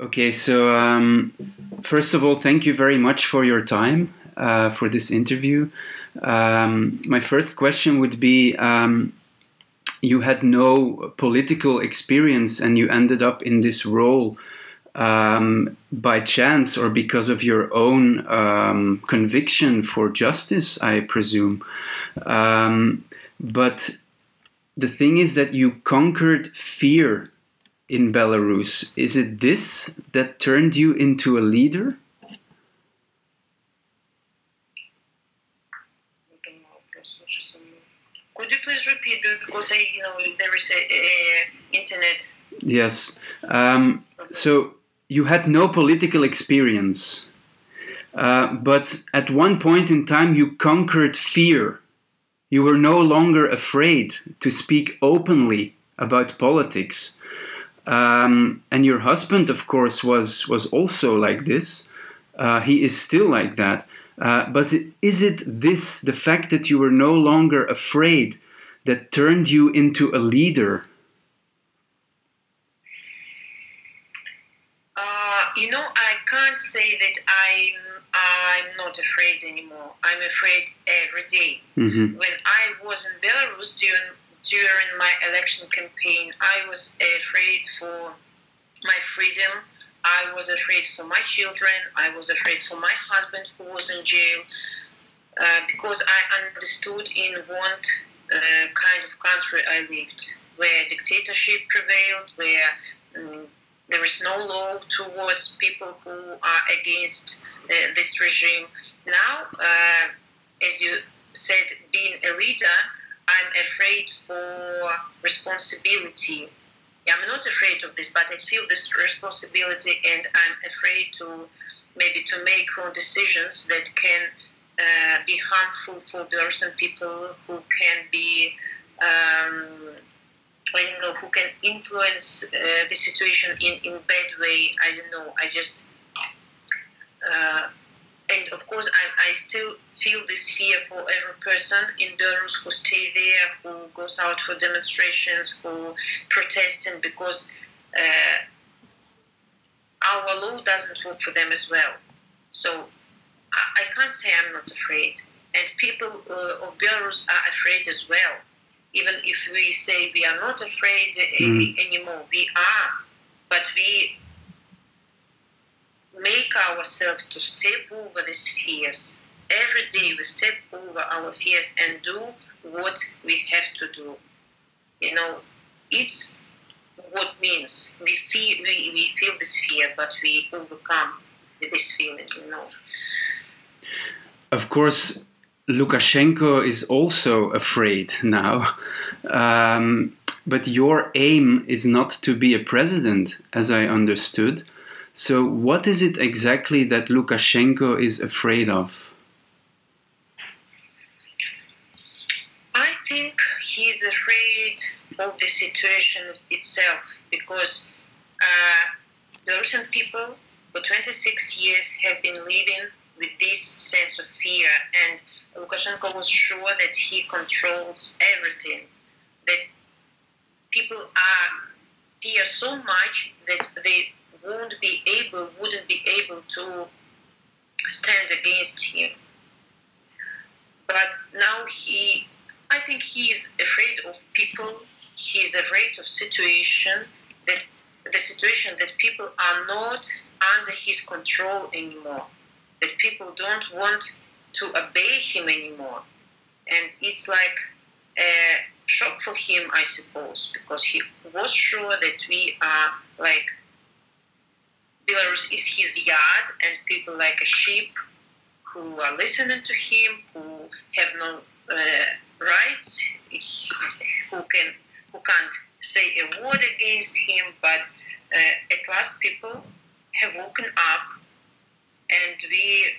Okay, so um, first of all, thank you very much for your time uh, for this interview. Um, my first question would be um, you had no political experience and you ended up in this role um, by chance or because of your own um, conviction for justice, I presume. Um, but the thing is that you conquered fear in Belarus. Is it this that turned you into a leader? Could you please repeat because I, you know, if there is a, a internet. Yes. Um, so you had no political experience, uh, but at one point in time you conquered fear. You were no longer afraid to speak openly about politics. Um, and your husband, of course, was was also like this. Uh, he is still like that. Uh, but is it this, the fact that you were no longer afraid, that turned you into a leader? Uh, you know, I can't say that I'm I'm not afraid anymore. I'm afraid every day. Mm-hmm. When I was in Belarus during during my election campaign, I was afraid for my freedom. I was afraid for my children. I was afraid for my husband who was in jail uh, because I understood in what uh, kind of country I lived, where dictatorship prevailed, where um, there is no law towards people who are against uh, this regime. Now, uh, as you said, being a leader, I'm afraid for responsibility. I'm not afraid of this, but I feel this responsibility, and I'm afraid to maybe to make wrong decisions that can uh, be harmful for Belarusian people who can be, um, I don't know, who can influence uh, the situation in in bad way. I don't know. I just. Uh, and of course, I, I still feel this fear for every person in Belarus who stay there, who goes out for demonstrations, who protesting because uh, our law doesn't work for them as well. So I, I can't say I'm not afraid. And people uh, of Belarus are afraid as well. Even if we say we are not afraid mm. anymore, we are. But we make ourselves to step over these fears. Every day we step over our fears and do what we have to do. You know, it's what means we feel we, we feel this fear, but we overcome this feeling. You know. Of course, Lukashenko is also afraid now. Um, but your aim is not to be a president, as I understood. So, what is it exactly that Lukashenko is afraid of? I think he's afraid of the situation itself because uh, Belarusian people for 26 years have been living with this sense of fear, and Lukashenko was sure that he controls everything, that people are fear so much that they won't be able, wouldn't be able to stand against him. But now he, I think he is afraid of people. He is afraid of situation that the situation that people are not under his control anymore. That people don't want to obey him anymore, and it's like a shock for him, I suppose, because he was sure that we are like Belarus is his yard, and people like a sheep who are listening to him, who have no uh, rights, who can who can't say a word against him. But uh, at last, people have woken up, and we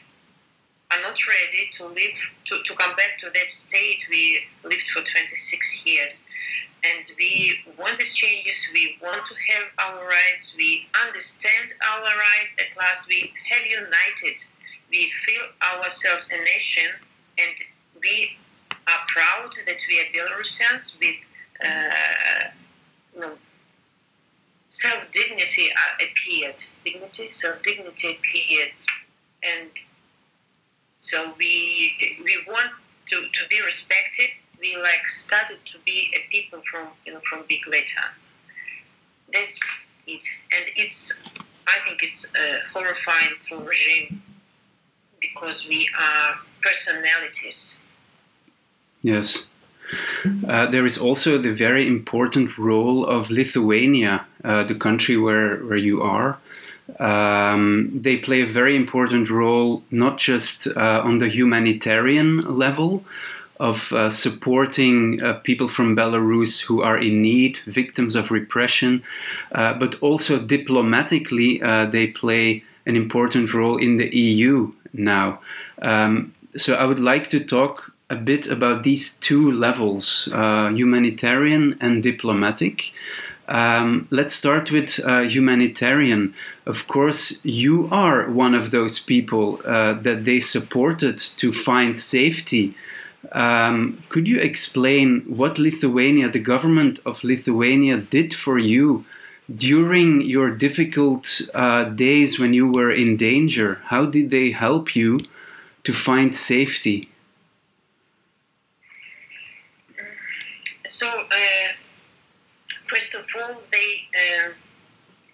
are not ready to live to, to come back to that state we lived for 26 years and we want these changes. We want to have our rights. We understand our rights. At last, we have united. We feel ourselves a nation, and we are proud that we are Belarusians with, uh, you know, self dignity appeared. Dignity, self dignity appeared, and so we we want to, to be respected. We like started to be a people from you know from big letter. That's it, and it's I think it's uh, horrifying for regime because we are personalities. Yes. Uh, there is also the very important role of Lithuania, uh, the country where, where you are. Um, they play a very important role, not just uh, on the humanitarian level of uh, supporting uh, people from Belarus who are in need, victims of repression, uh, but also diplomatically, they play an important role in the EU now. Um, so I would like to talk a bit about these two levels, uh, humanitarian and diplomatic. Um, let's start with uh, humanitarian. Of course, you are one of those people uh, that they supported to find safety. Um, could you explain what Lithuania, the government of Lithuania, did for you during your difficult uh, days when you were in danger? How did they help you to find safety? So, uh, first of all, they uh,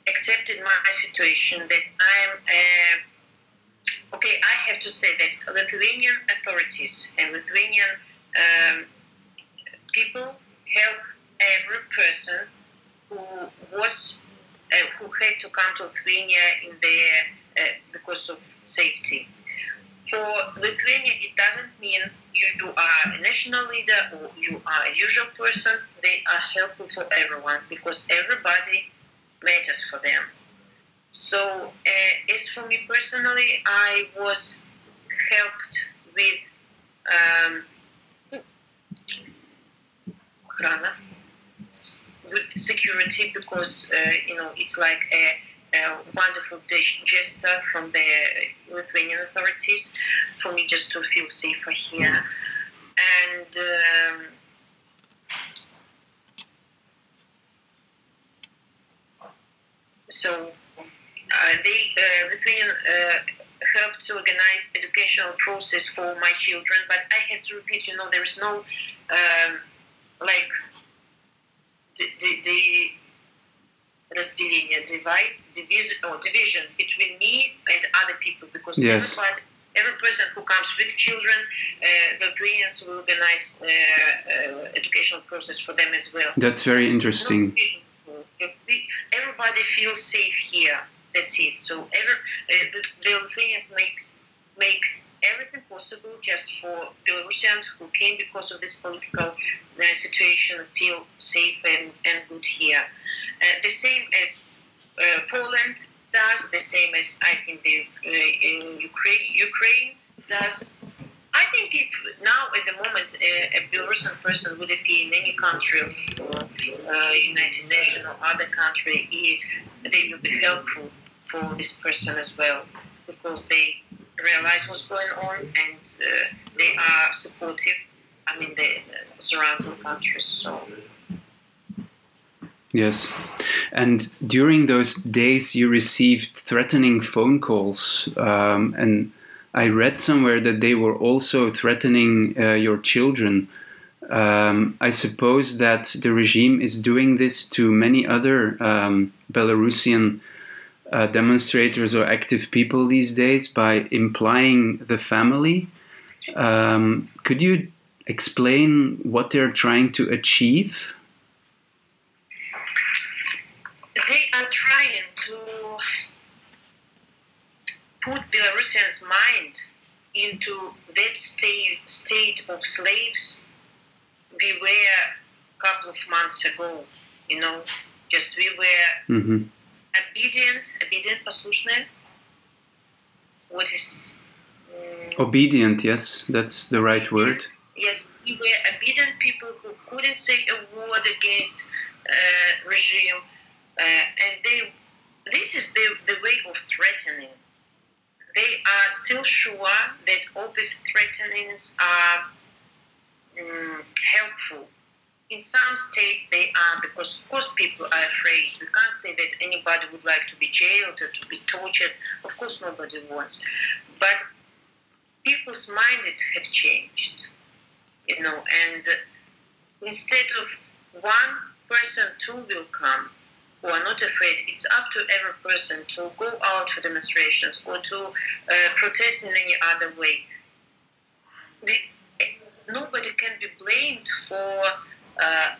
accepted my situation that I'm. Okay, I have to say that Lithuanian authorities and Lithuanian um, people help every person who was uh, who had to come to Lithuania in their uh, because of safety. For Lithuania, it doesn't mean you are a national leader or you are a usual person. They are helpful for everyone because everybody matters for them. So, uh, as for me personally, I was helped with um, with security because uh, you know it's like a a wonderful gesture from the Lithuanian authorities for me just to feel safer here. And um, so they, uh, Lithuanian uh, helped to organize educational process for my children, but I have to repeat, you know, there is no um, like the, the, the разделение, divide, division, or division between me and other people because yes. everybody, every person who comes with children, uh, the Ukrainians will organize uh, uh, educational process for them as well. That's very interesting. If we, everybody feels safe here. That's it. So every, uh, the, the Lithuanians makes make everything possible just for Belarusians who came because of this political uh, situation feel safe and, and good here. Uh, the same as uh, Poland does, the same as I think the Ukraine, Ukraine does. I think if now at the moment a, a Belarusian person would appear in any country uh, United Nations or other country, they will be helpful for this person as well because they realize what's going on and uh, they are supportive. I mean, the surrounding countries. So Yes. And during those days, you received threatening phone calls. Um, and I read somewhere that they were also threatening uh, your children. Um, I suppose that the regime is doing this to many other um, Belarusian uh, demonstrators or active people these days by implying the family. Um, could you explain what they're trying to achieve? They are trying put Belarusians' mind into that state, state of slaves we were a couple of months ago. You know, just we were mm-hmm. obedient, obedient, послушные. What is um, obedient? Yes, that's the right word. Yes, we were obedient people who couldn't say a word against uh, regime uh, and they, this is the, the way of threatening. they are still sure that all these threatenings are um, helpful in some states they are because of course people are afraid. We can't say that anybody would like to be jailed or to be tortured. Of course nobody wants. But people's mind have changed. You know, and instead of one person, two will come who are not afraid. It's up to every person to go out for demonstrations or to uh, protest in any other way. We, nobody can be blamed for uh,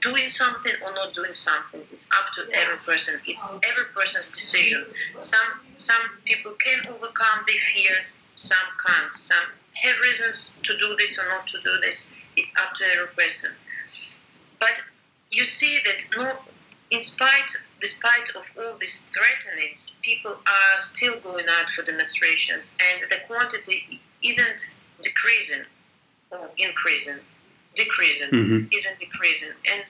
doing something or not doing something. It's up to every person. It's every person's decision. Some some people can overcome their fears. Some can't. Some have reasons to do this or not to do this. It's up to every person. But you see that no, in spite, despite of all these threatenings, people are still going out for demonstrations, and the quantity isn't decreasing or increasing, decreasing, mm-hmm. isn't decreasing, and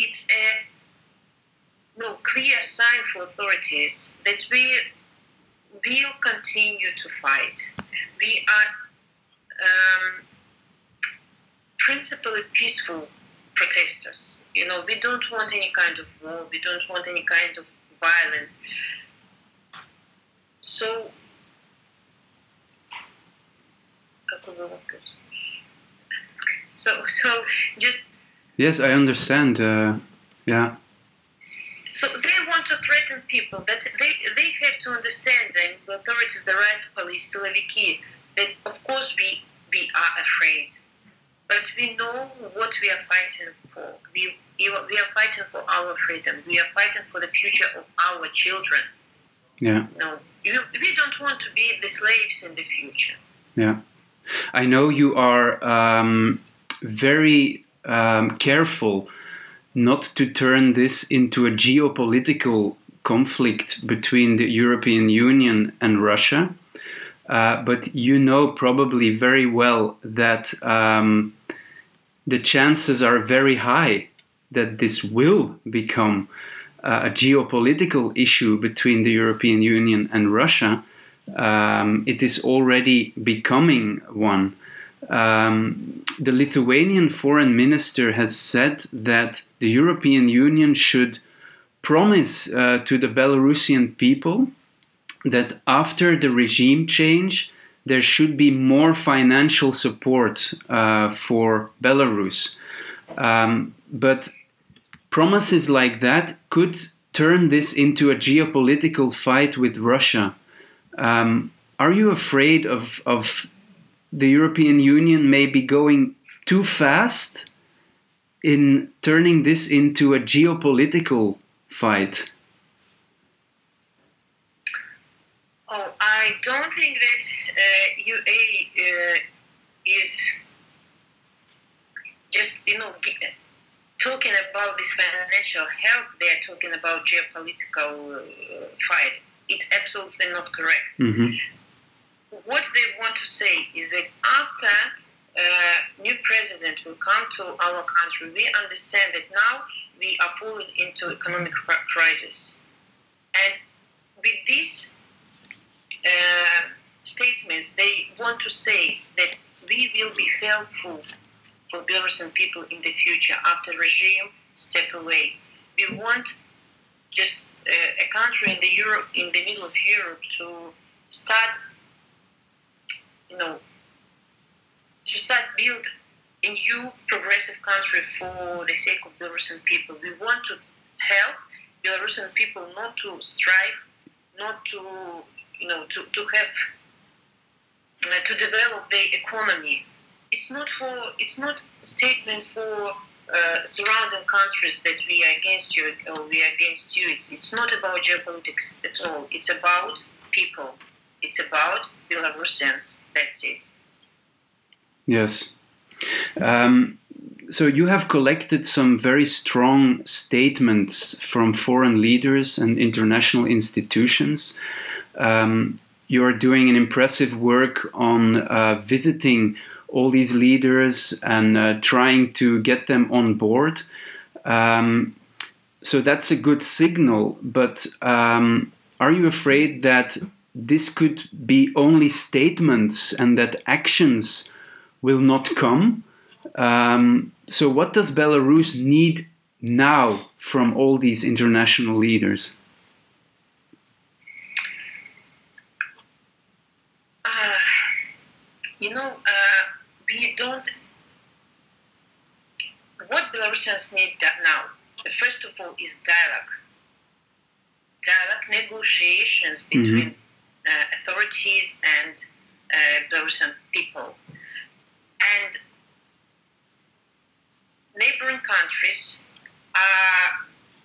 it's a no clear sign for authorities that we will continue to fight. We are um, principally peaceful protesters. You know, we don't want any kind of war. We don't want any kind of violence. So, so, so just. Yes, I understand. Uh, yeah. So they want to threaten people. That they they have to understand, and the authorities, the riot police, Siloviki, that of course we we are afraid but we know what we are fighting for. We, we are fighting for our freedom. We are fighting for the future of our children. Yeah. No, we don't want to be the slaves in the future. Yeah. I know you are um, very um, careful not to turn this into a geopolitical conflict between the European Union and Russia. Uh, but you know probably very well that um, the chances are very high that this will become uh, a geopolitical issue between the European Union and Russia. Um, it is already becoming one. Um, the Lithuanian foreign minister has said that the European Union should promise uh, to the Belarusian people that after the regime change, there should be more financial support uh, for Belarus. Um, but promises like that could turn this into a geopolitical fight with Russia. Um, are you afraid of, of the European Union maybe going too fast in turning this into a geopolitical fight? Oh, I don't think that UA uh, is just, you know, talking about this financial help. They are talking about geopolitical uh, fight. It's absolutely not correct. Mm-hmm. What they want to say is that after uh, new president will come to our country, we understand that now we are falling into economic crisis, and with this uh, statements, they want to say that we will be helpful for Belarusian people in the future after regime step away. We want just uh, a country in the Europe, in the middle of Europe, to start, you know, to start build a new progressive country for the sake of Belarusian people. We want to help Belarusian people not to strive, not to you know, to, to have to develop the economy. It's not for it's not a statement for uh, surrounding countries that we are against you or we are against you. It's, it's not about geopolitics at all. It's about people. It's about Belarusians. That's it. Yes. Um, so you have collected some very strong statements from foreign leaders and international institutions um, you are doing an impressive work on uh, visiting all these leaders and uh, trying to get them on board. Um, so that's a good signal, but um, are you afraid that this could be only statements and that actions will not come? Um, so, what does Belarus need now from all these international leaders? Uh, you know, uh, we don't. What Belarusians need now, first of all, is dialogue. Dialogue, negotiations between mm-hmm. uh, authorities and uh, Belarusian people. And neighboring countries, uh,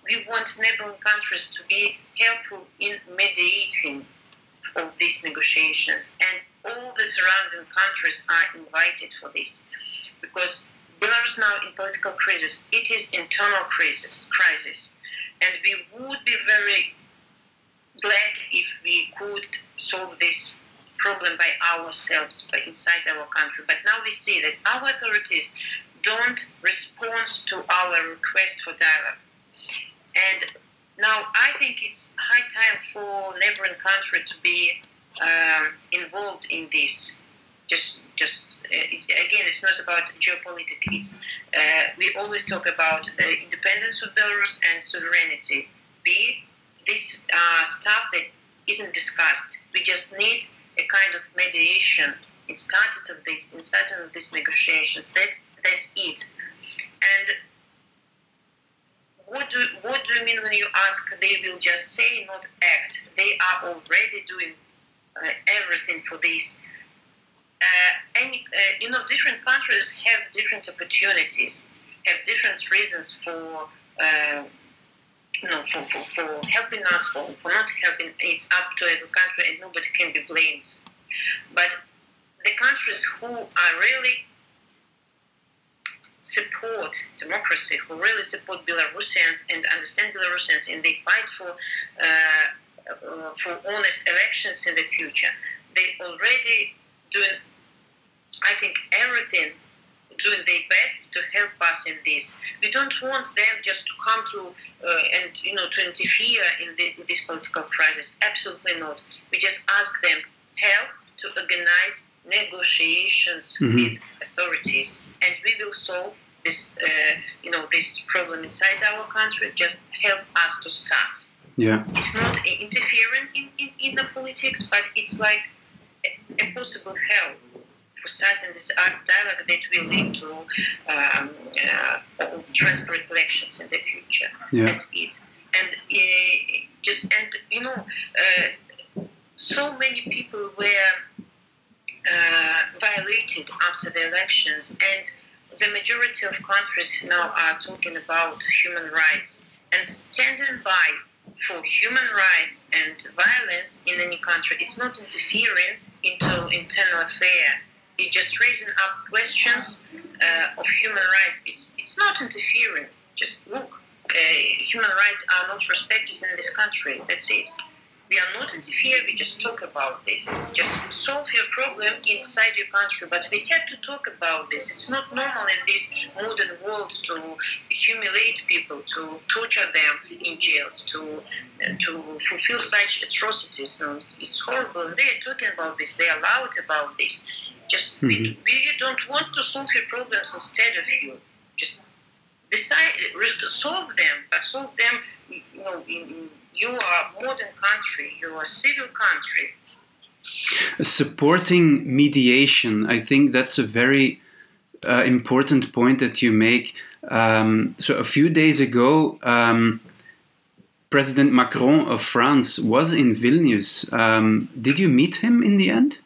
we want neighboring countries to be helpful in mediating all these negotiations. And all the surrounding countries are invited for this. Because Belarus now in political crisis, it is internal crisis, crisis. And we would be very glad if we could solve this problem by ourselves, by inside our country. But now we see that our authorities don't respond to our request for dialogue. And now I think it's high time for neighboring country to be um, involved in this. Just, just uh, again, it's not about geopolitics. It's uh, we always talk about the independence of Belarus and sovereignty. Be this uh, stuff that isn't discussed. We just need a kind of mediation in started of this, in starting of these negotiations. That that's it. And what do what do you mean when you ask? They will just say, not act. They are already doing uh, everything for this. Uh, any, uh, you know, different countries have different opportunities, have different reasons for. Uh, you know, for, for, for helping us, for, for not helping, it's up to every country and nobody can be blamed. But the countries who are really support democracy, who really support Belarusians and understand Belarusians, and they fight for uh, uh, for honest elections in the future. They already doing, I think, everything doing their best to help us in this. We don't want them just to come to uh, and you know to interfere in, the, in this political crisis. Absolutely not. We just ask them help to organize negotiations mm-hmm. with authorities, and we will solve this uh, you know this problem inside our country. Just help us to start. Yeah, it's not interfering in, in, in the politics, but it's like a, a possible help for starting this dialogue that will lead to um, uh, transparent elections in the future. Yeah. That's it. And uh, just and you know, uh, so many people were uh, violated after the elections, and the majority of countries now are talking about human rights and standing by for human rights and violence in any country. It's not interfering into internal affair. It's just raising up questions uh, of human rights. It's, it's not interfering. Just look, uh, human rights are not respected in this country. That's it. We are not interfere, we just talk about this. Just solve your problem inside your country, but we have to talk about this. It's not normal in this modern world to humiliate people, to torture them in jails, to uh, to fulfill such atrocities. No, it's horrible. And they are talking about this, they are loud about this. Just mm-hmm. we, we don't want to solve your problems instead of you. Just decide, solve them, but solve them, you know, in, in you are a modern country, you are a civil country. Supporting mediation, I think that's a very uh, important point that you make. Um, so a few days ago, um, President Macron of France was in Vilnius. Um, did you meet him in the end?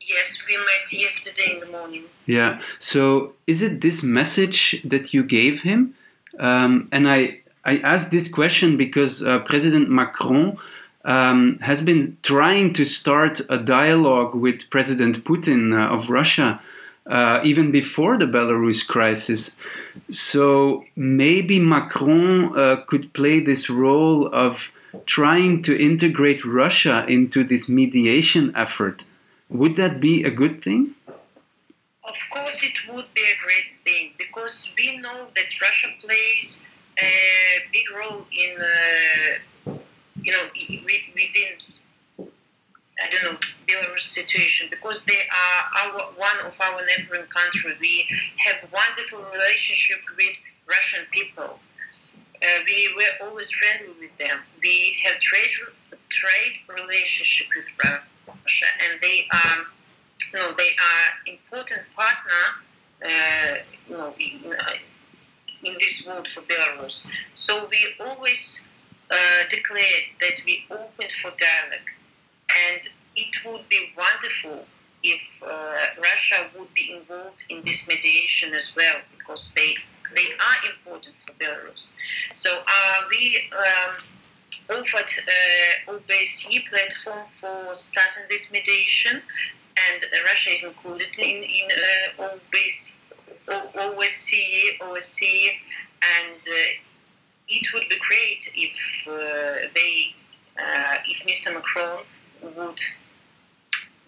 Yes, we met yesterday in the morning. Yeah. So is it this message that you gave him? Um, and I I asked this question because uh, President Macron um, has been trying to start a dialogue with President Putin uh, of Russia uh, even before the Belarus crisis. So maybe Macron uh, could play this role of trying to integrate Russia into this mediation effort. Would that be a good thing? Of course, it would be a great thing because we know that Russia plays a big role in, uh, you know, within, I don't know, Belarus situation because they are our one of our neighboring country. We have wonderful relationship with Russian people. Uh, we were always friendly with them. We have trade trade relationship with Russia, and they are, you know, they are important partner, uh, you know, in, uh, in this world for Belarus. So we always uh, declared that we open for dialogue, and it would be wonderful if uh, Russia would be involved in this mediation as well, because they they are important for Belarus. So uh, we um, offered uh, OBSE platform for starting this mediation, and Russia is included in in uh, OBSE, OSCE, OSCE, and uh, it would be great if uh, they, uh, if Mr. Macron would,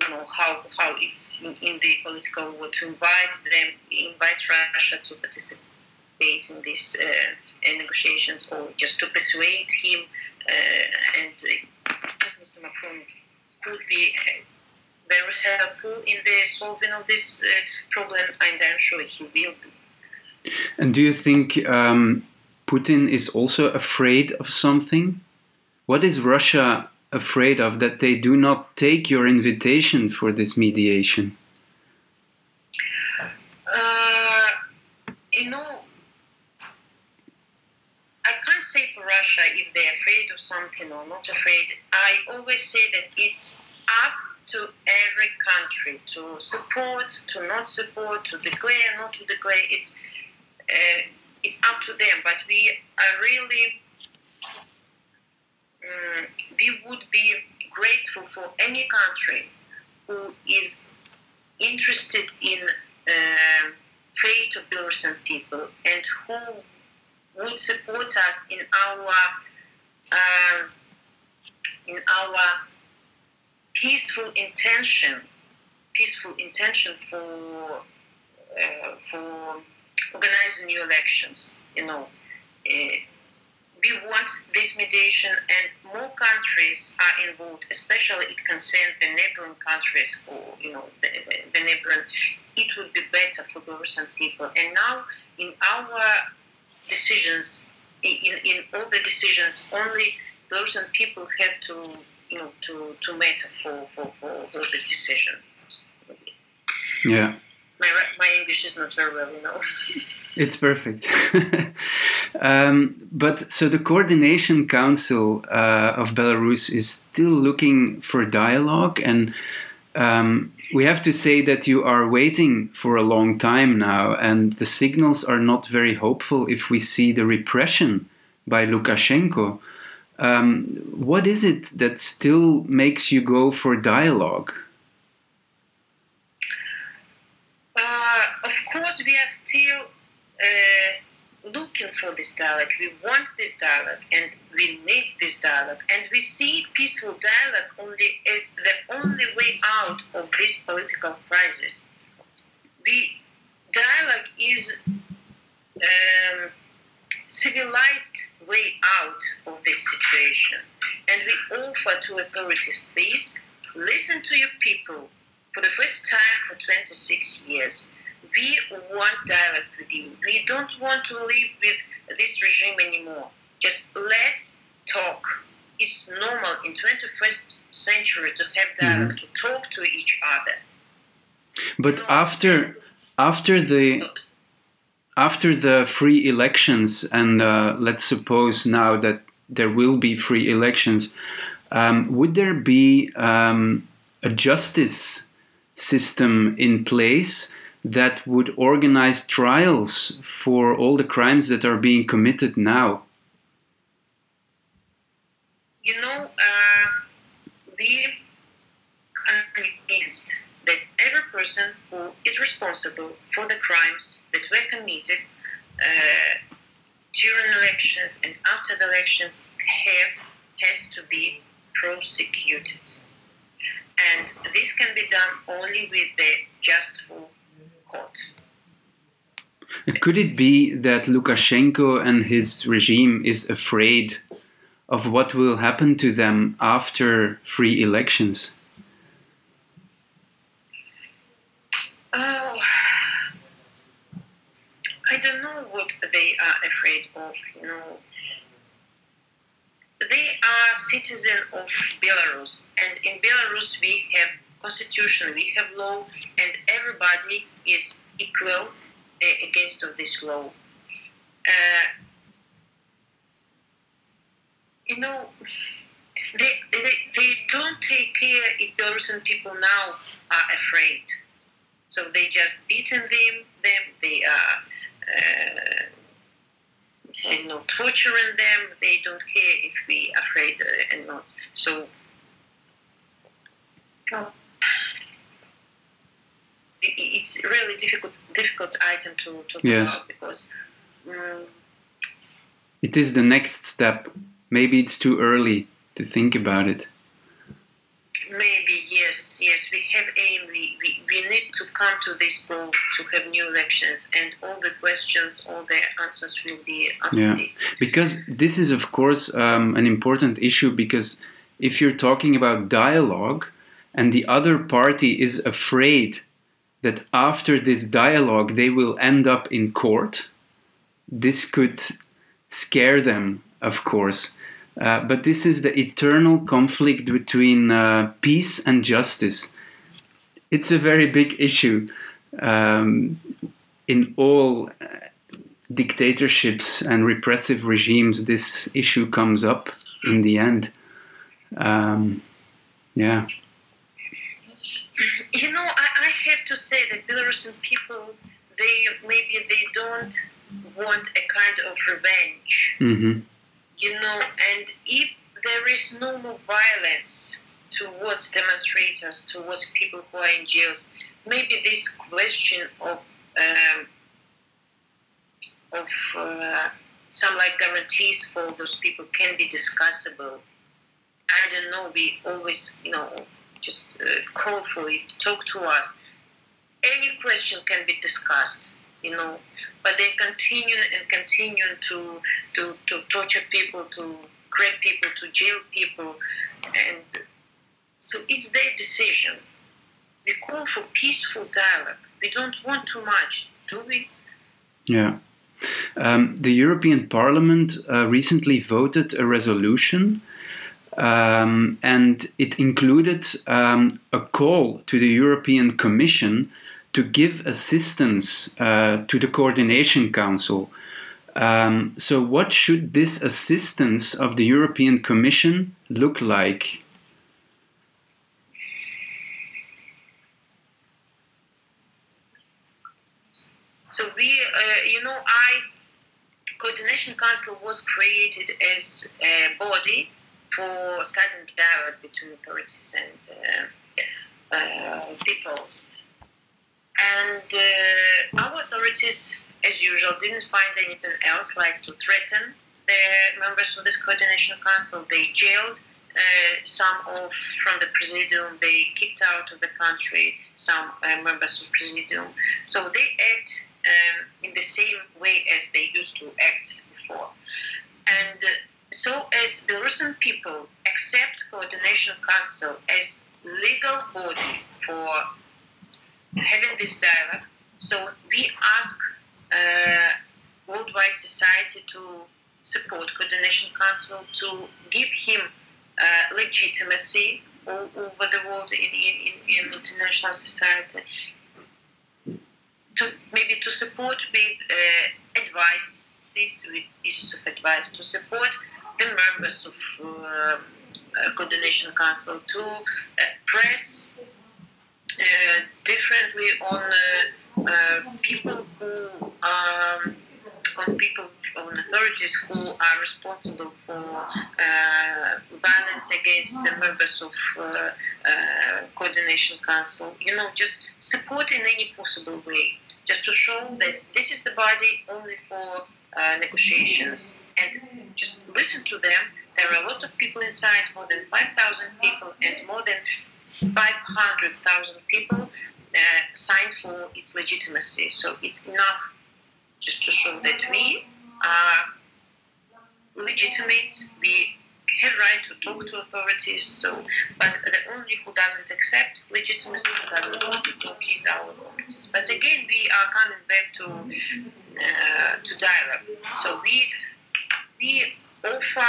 you know, how how it's in, in the political world to invite them, invite Russia to participate in these uh, negotiations, or just to persuade him, uh, and uh, Mr. Macron could be very helpful in the solving of this problem, and I'm sure he will be. And do you think um, Putin is also afraid of something? What is Russia afraid of that they do not take your invitation for this mediation? Uh, you know, I can't say for Russia if they're afraid of something or not afraid. I always say that it's up to every country to support, to not support, to declare, not to declare. It's uh, it's up to them. But we are really, um, we would be grateful for any country who is interested in uh, fate of Belarusian people and who would support us in our uh, in our peaceful intention, peaceful intention for uh, for organizing new elections. You know, uh, we want this mediation, and more countries are involved. Especially, it concerns the neighboring countries, or you know, the, the neighboring. It would be better for Belarusian people. And now, in our decisions, in, in all the decisions, only Belarusian people have to, you know, to, to matter for, for, for all this decision. Yeah my, my English is not very well, you know. it's perfect. um, but so the Coordination Council uh, of Belarus is still looking for dialogue, and um, we have to say that you are waiting for a long time now, and the signals are not very hopeful if we see the repression by Lukashenko. Um, what is it that still makes you go for dialogue? Uh, of course, we are still uh, looking for this dialogue. We want this dialogue, and we need this dialogue. And we see peaceful dialogue only as the only way out of this political crisis. The dialogue is um, civilized way out of this situation. And we offer to authorities, please listen to your people for the first time for 26 years, we want dialogue with you. We don't want to live with this regime anymore. Just let's talk. It's normal in 21st century to have dialogue, mm-hmm. to talk to each other. But no. after after the after the free elections, and uh, let's suppose now that there will be free elections, um, would there be um, a justice system in place that would organize trials for all the crimes that are being committed now? You know, uh, we convinced that every person who is responsible for the crimes that were committed uh, during elections and after the elections have has to be prosecuted. And this can be done only with the just full court. Could it be that Lukashenko and his regime is afraid of what will happen to them after free elections? Oh, I don't know what they are afraid of. You know, they are citizens of Belarus, and in Belarus we have constitution, we have law, and everybody is equal eh, against of this law. Uh, you know, they, they, they don't take care if Belarusian people now are afraid. So they just beaten them, them they are uh, you know, torturing them. They don't care if we are afraid uh, and not. So it's really difficult difficult item to talk Yes. about because um, It is the next step. Maybe it's too early to think about it. Maybe yes, yes, we have aim. We, we, we need to come to this goal to have new elections, and all the questions, all the answers will be after Yeah. this. Because this is, of course, um, an important issue. Because if you're talking about dialogue and the other party is afraid that after this dialogue they will end up in court, this could scare them, of course. Uh, but this is the eternal conflict between uh, peace and justice. It's a very big issue um, in all uh, dictatorships and repressive regimes. This issue comes up in the end. Um, yeah, You know, I, I have to say that Belarusian people, they maybe they don't want a kind of revenge. hmm you know, and if there is no more violence towards demonstrators, towards people who are in jails, maybe this question of um, of uh, some like guarantees for those people can be discussable. I don't know. We always, you know, just uh, call for it, talk to us. Any question can be discussed, you know, but they continue and continue to to, to torture people, to grab people, to jail people, and so it's their decision. We call for peaceful dialogue. We don't want too much, do we? Yeah. Um, the European Parliament uh, recently voted a resolution, um, and it included um, a call to the European Commission to give assistance uh, to the Coordination Council. Um, so, what should this assistance of the European Commission look like? So we, uh, you know, I coordination council was created as a body for starting dialogue between authorities and uh, uh, people. And uh, our authorities, as usual, didn't find anything else like to threaten the members of this coordination council. They jailed uh, some of from the presidium. They kicked out of the country some uh, members of presidium. So they act um, in the same way as they used to act before. And uh, so, as Belarusian people accept coordination council as legal body for having this dialogue, so we ask uh, worldwide society to support coordination council to give him uh, legitimacy all over the world in, in, in, in international society. To maybe to support with uh, advices, with pieces of advice, to support the members of uh, uh, coordination council to uh, press differently on uh, uh, people who um, on people on authorities who are responsible for uh, violence against the members of uh, uh, coordination council. You know, just support in any possible way, just to show that this is the body only for uh, negotiations, and just listen to them. There are a lot of people inside, more than 5,000 people, and more than 500,000 people uh, signed for its legitimacy. So it's enough just to show that we are legitimate, we have right to talk to authorities. So, but the only who doesn't accept legitimacy, who doesn't want to talk, is our authorities. But again, we are coming back to uh, to dialogue. So we we offer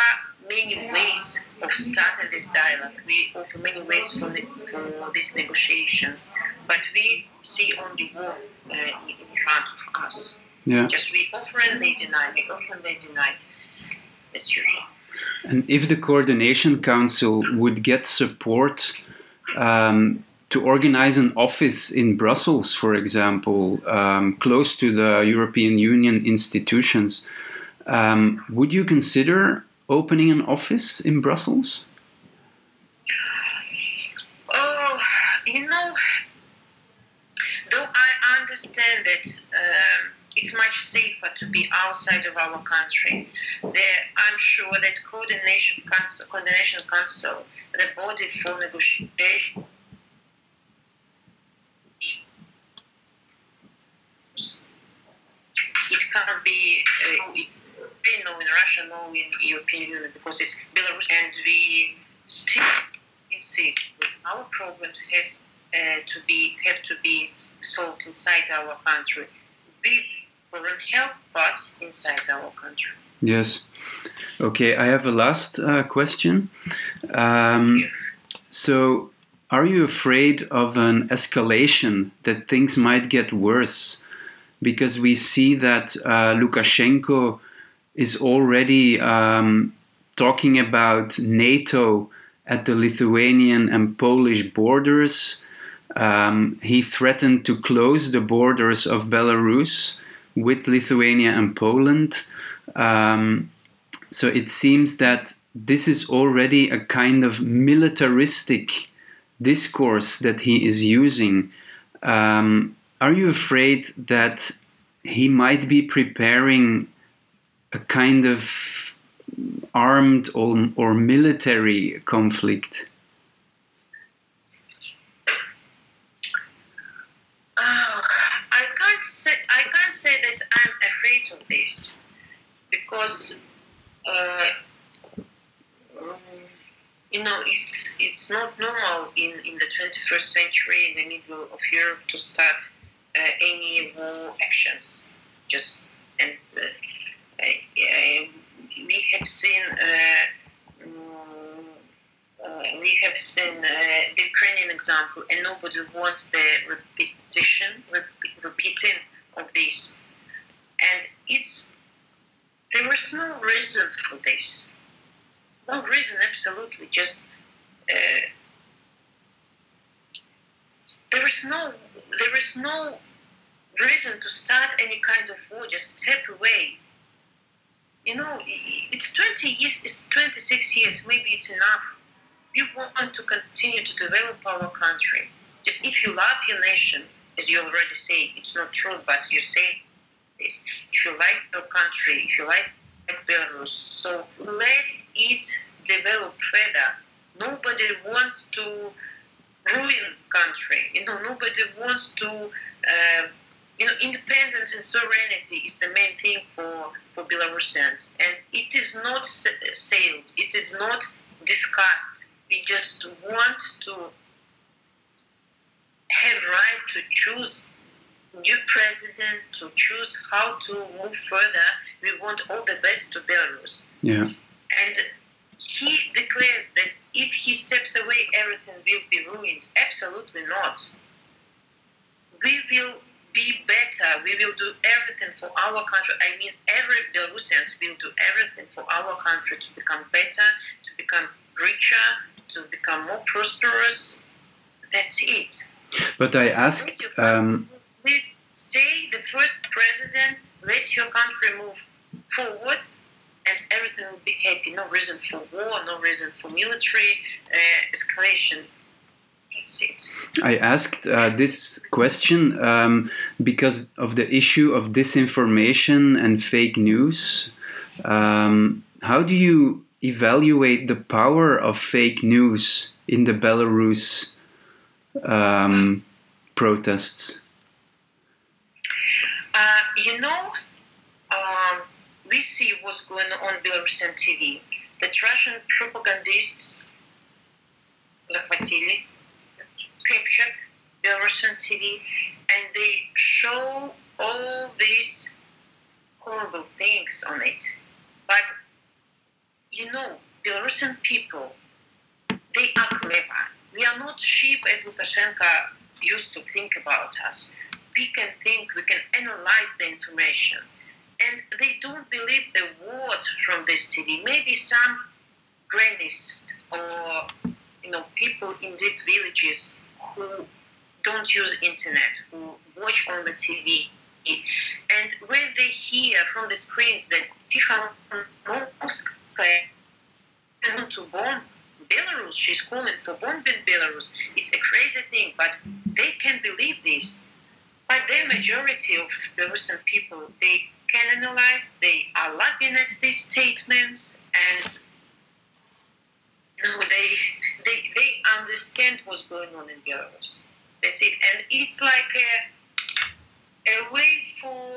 many ways of starting this dialogue. We offer many ways for, the, for these negotiations, but we see only one uh, in front of us. Yeah. Just we offer and they deny, we offer and they deny, as usual. And if the Coordination Council would get support um, to organize an office in Brussels, for example, um, close to the European Union institutions, um, would you consider opening an office in Brussels? Oh, you know, though I understand that um, it's much safer to be outside of our country, there, I'm sure that coordination council, coordination council, the body for negotiation. It can be uh, Ukraine, no in Russia, no in European Union because it's Belarus, and we still insist that our problems has uh, to be have to be solved inside our country with foreign help, but inside our country. Yes. Okay, I have a last uh, question. Um, so, are you afraid of an escalation that things might get worse? Because we see that uh, Lukashenko is already um, talking about NATO at the Lithuanian and Polish borders. Um, he threatened to close the borders of Belarus with Lithuania and Poland. Um, so it seems that this is already a kind of militaristic discourse that he is using. Um, are you afraid that he might be preparing a kind of armed or, or military conflict? Oh, I can't say I can't say that I'm afraid of this because uh, um, you know it's it's not normal in, in the 21st century in the middle of Europe to start uh, any war actions just and uh, uh we have seen uh, mm, uh, we have seen uh, the Ukrainian example, and nobody wants the repetition, rep- repeating of this. And it's there was no reason for this. No reason, absolutely. Just uh, there is no there is no reason to start any kind of war. Just step away. You know, it's 20 years, it's 26 years. Maybe it's enough we want to continue to develop our country. Just if you love your nation, as you already say, it's not true, but you say this. If you like your country, if you like Belarus, so let it develop further. Nobody wants to ruin country. You know, nobody wants to. Uh, you know, independence and sovereignty is the main thing for for Belarusians, and it is not sailed. It is not discussed we just want to have right to choose new president, to choose how to move further. We want all the best to Belarus. Yeah. And he declares that if he steps away, everything will be ruined. Absolutely not. We will be better. We will do everything for our country. I mean, every Belarusians will do everything for our country to become better, to become richer, to become more prosperous. That's it. But I ask. Um, Please stay the first president. Let your country move forward, and everything will be happy. No reason for war. No reason for military uh, escalation. That's it. I asked uh, this question um, because of the issue of disinformation and fake news. Um, how do you evaluate the power of fake news in the Belarus um, protests? Uh, you know, um, we see what's going on Belarusian TV. that Russian propagandists захватили, captured the Russian TV, and they show all these horrible things on it. But you know, Belarusian people, they are clever. We are not sheep as Lukashenko used to think about us. We can think, we can analyze the information. And they don't believe the word from this TV. Maybe some grannies or you know people in deep villages who don't use internet, who watch on the TV. And when they hear from the screens that Tikhanovskaya to bomb Belarus, she's calling for bombing Belarus, it's a crazy thing, but they can believe this. But the majority of Belarusian people, they can analyze, they are laughing at these statements, and no, they, they, they understand what's going on in Belarus. That's it. And it's like a, a way for,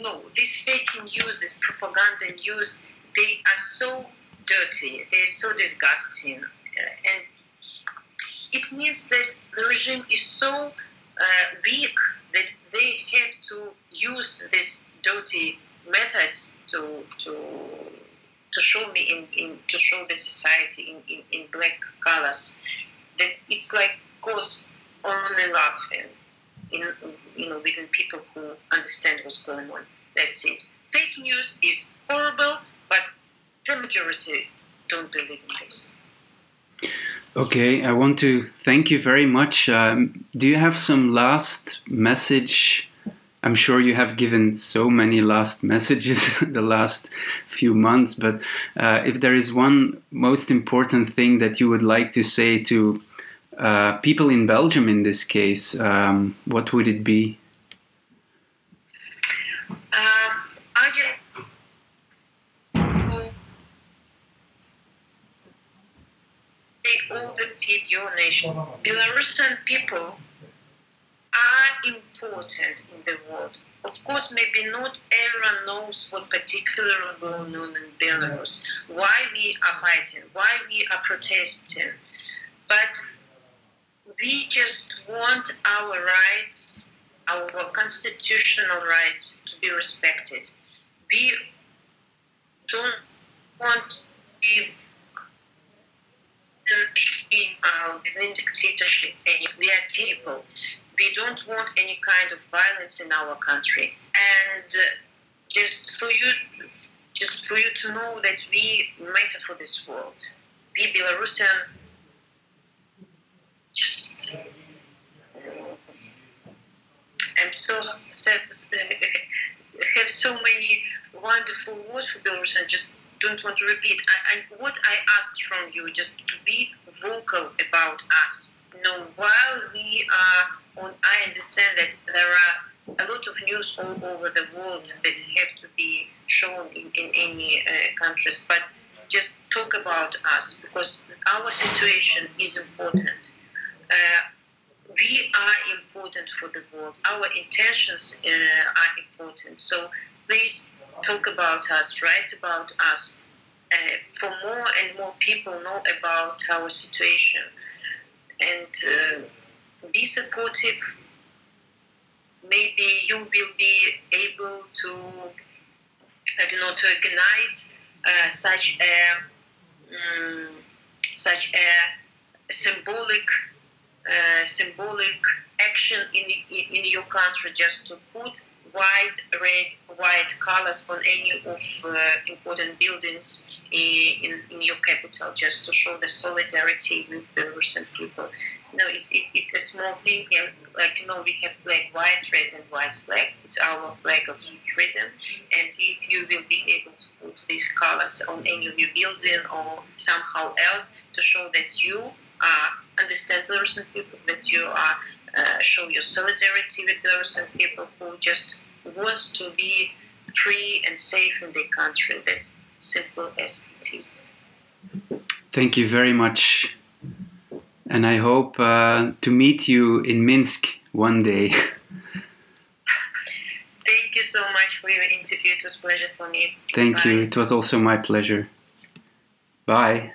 no, this fake news, this propaganda news, they are so dirty, they're so disgusting. And it means that the regime is so uh, weak that they have to use these dirty methods to, to, to show me in, in to show the society in, in, in black colors that it's like goes on and off and in, you know within people who understand what's going on. That's it. Fake news is horrible but the majority don't believe in this. Okay i want to thank you very much. Um, do you have some last message I'm sure you have given so many last messages the last few months, but uh, if there is one most important thing that you would like to say to uh, people in Belgium in this case, um, what would it be? Um, I just all the people, Belarusian people are important in the world. Of course, maybe not everyone knows what particular going on in Belarus, why we are fighting, why we are protesting. But we just want our rights, our constitutional rights to be respected. We don't want to be uh, within dictatorship. We are people we don't want any kind of violence in our country. And uh, just for you, just for you to know that we matter for this world. We Belarusian, just and so have so many wonderful words for Belarusian. Just don't want to repeat. And what I asked from you, just to be vocal about us. You know, while we are on, I understand that there are a lot of news all over the world that have to be shown in, in any uh, countries, but just talk about us because our situation is important. Uh, we are important for the world. Our intentions uh, are important. So please talk about us, write about us, uh, for more and more people know about our situation. And uh, be supportive. Maybe you will be able to, I don't know, to organize uh, such a um, such a symbolic uh, symbolic action in, in in your country, just to put white, red, white colors on any of uh, important buildings in, in your capital, just to show the solidarity with the Russian people no, it's, it, it's a small thing. Like you know, we have black, white, red, and white flag. It's our flag of freedom. And if you will be able to put these colors on any of your building or somehow else to show that you are understand the Russian people, that you are uh, show your solidarity with Belarusian people who just wants to be free and safe in their country. That's simple as it is. Thank you very much and I hope uh, to meet you in Minsk one day. Thank you so much for your interview. It was a pleasure for me. Thank Bye. you. It was also my pleasure. Bye.